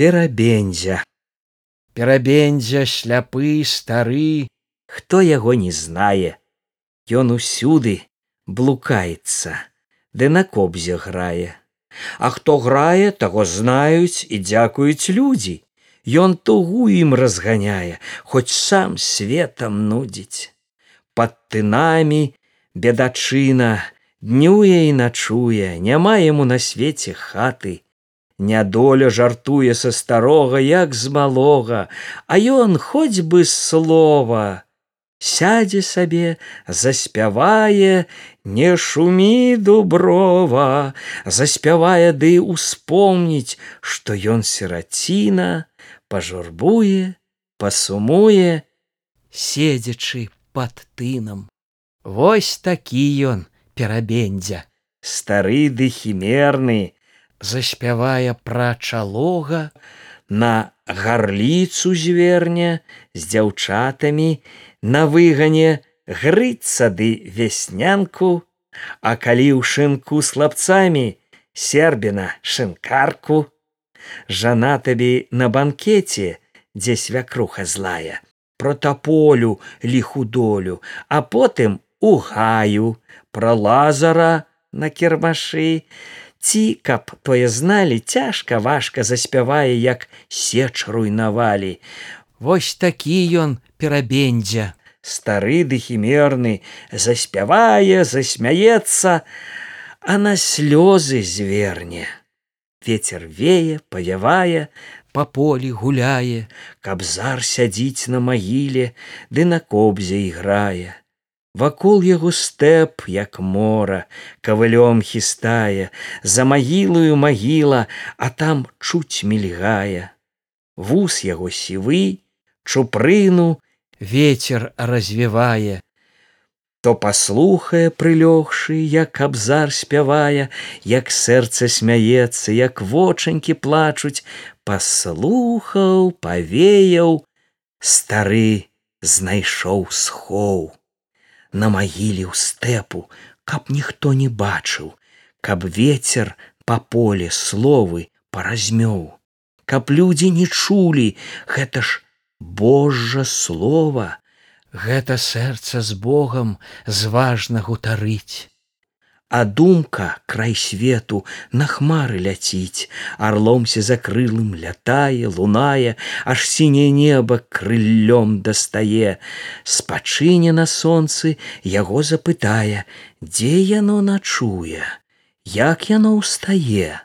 перабендзя. Перабендзя шляпы стары, хто яго не знае. Ён усюды блукаецца, ды на кобзе грае. А хто грае, таго знаюць і дзякуюць людзі. Ён тугу ім разганяе, хоць сам светам нудзіць. Пад тынамі бедачына днюе і начуе, няма яму на свеце хаты, Нядоля жартуе са старога, як з малога, а ён хоць бы слова. Сядзе сабе, заспявае, не шумі дуброва, заспявае ды успомніць, што ён сіраціна, пажурбуе, пасумуе, седзячы пад тынам. Вось такі ён перабендзя, стары ды хімерны, заспявае пра чалога на гарліцу зверня з дзяўчатамі на выгане грыцца ды вяснянку, а калі ў шынку з хлапцамі сербіна шынкарку, жана табе на банкеце, дзе свякруха злая, протаполю ліхудолю, а потым у гаю пра лазара на кірмашы, ці каб тое зналі цяжка важка заспявае як сеч руйнавалі. Вось такі ён перабендзя стары ды хімерны заспявае засмяецца а на слёзы зверне. Ветер вее павявае па полі гуляе. Каб зар сядзіць на магіле ды на кобзе іграе Вакол яго стэп, як мора, кавылём хістае, за магілую магіла, а там чуць мільгае. Вус яго сівы, чупрыну ветер развівае. То паслухае прылёгшы, як абзар спявае, як сэрца смяецца, як вочанькі плачуць, паслухаў, павеяў, стары знайшоў схоў на магіле ў стэпу, каб ніхто не бачыў, каб ветер па поле словы паразмёў, каб людзі не чулі гэта ж Божа слова, гэта сэрца з Богом зважна гутарыць а думка край свету на хмары ляціць. Арломся закрылым лятае лунае аж сіняе неба крыллём дастае. Спачыне на сонцы яго запытае дзе яно начуе як яно ўстае.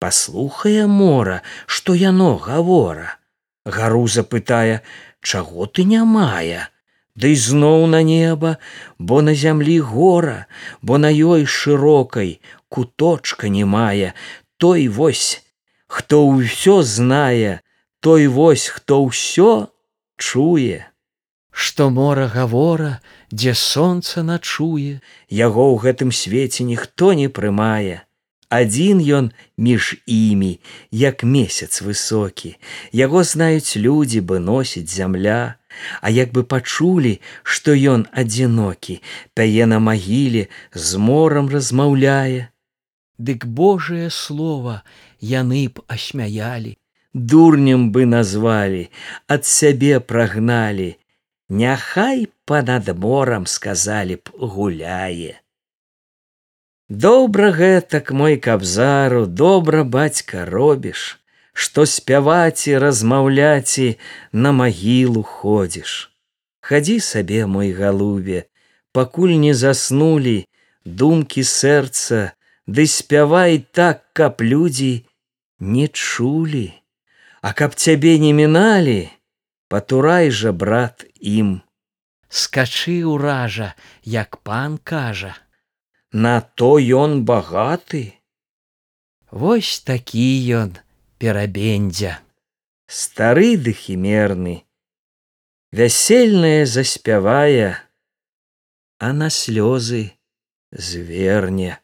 Паслухае мора што яно гавора. Гару запытае чаго ты не мае Ды зноў на неба, бо на зямлі гора, бо на ёй шырокай куточка не мае, той вось, хто ўсё знае, той вось, хто ўсё чуе. Што мора гавора, дзе сонца начуе, яго ў гэтым свеце ніхто не прымае. Адзін ён між імі як месяц высокі. Яго знаюць людзі бы носіць зямля а як бы пачулі што ён адзінокі тае на магіле з морам размаўляе. Дык божае слово яны б асмяялі. Дурнем бы назвалі ад сябе прагналі. Няхай па-над морам сказалі б гуляе. Добра гэтак мой кабзару добра бацька робіш, што спяваць і размаўляць і на магілу ходзіш. Хадзі сабе мой галубе, пакуль не заснулі думкі сэрца, ды спявай так, каб людзі не чулі, А каб цябе не міналі, патурай жа брат ім. Скачы ўража, як пан кажа на то ён багаты. Вось такі ён перабендзя. Стары ды хімерны, вясельнае заспявае, а на слёзы зверне.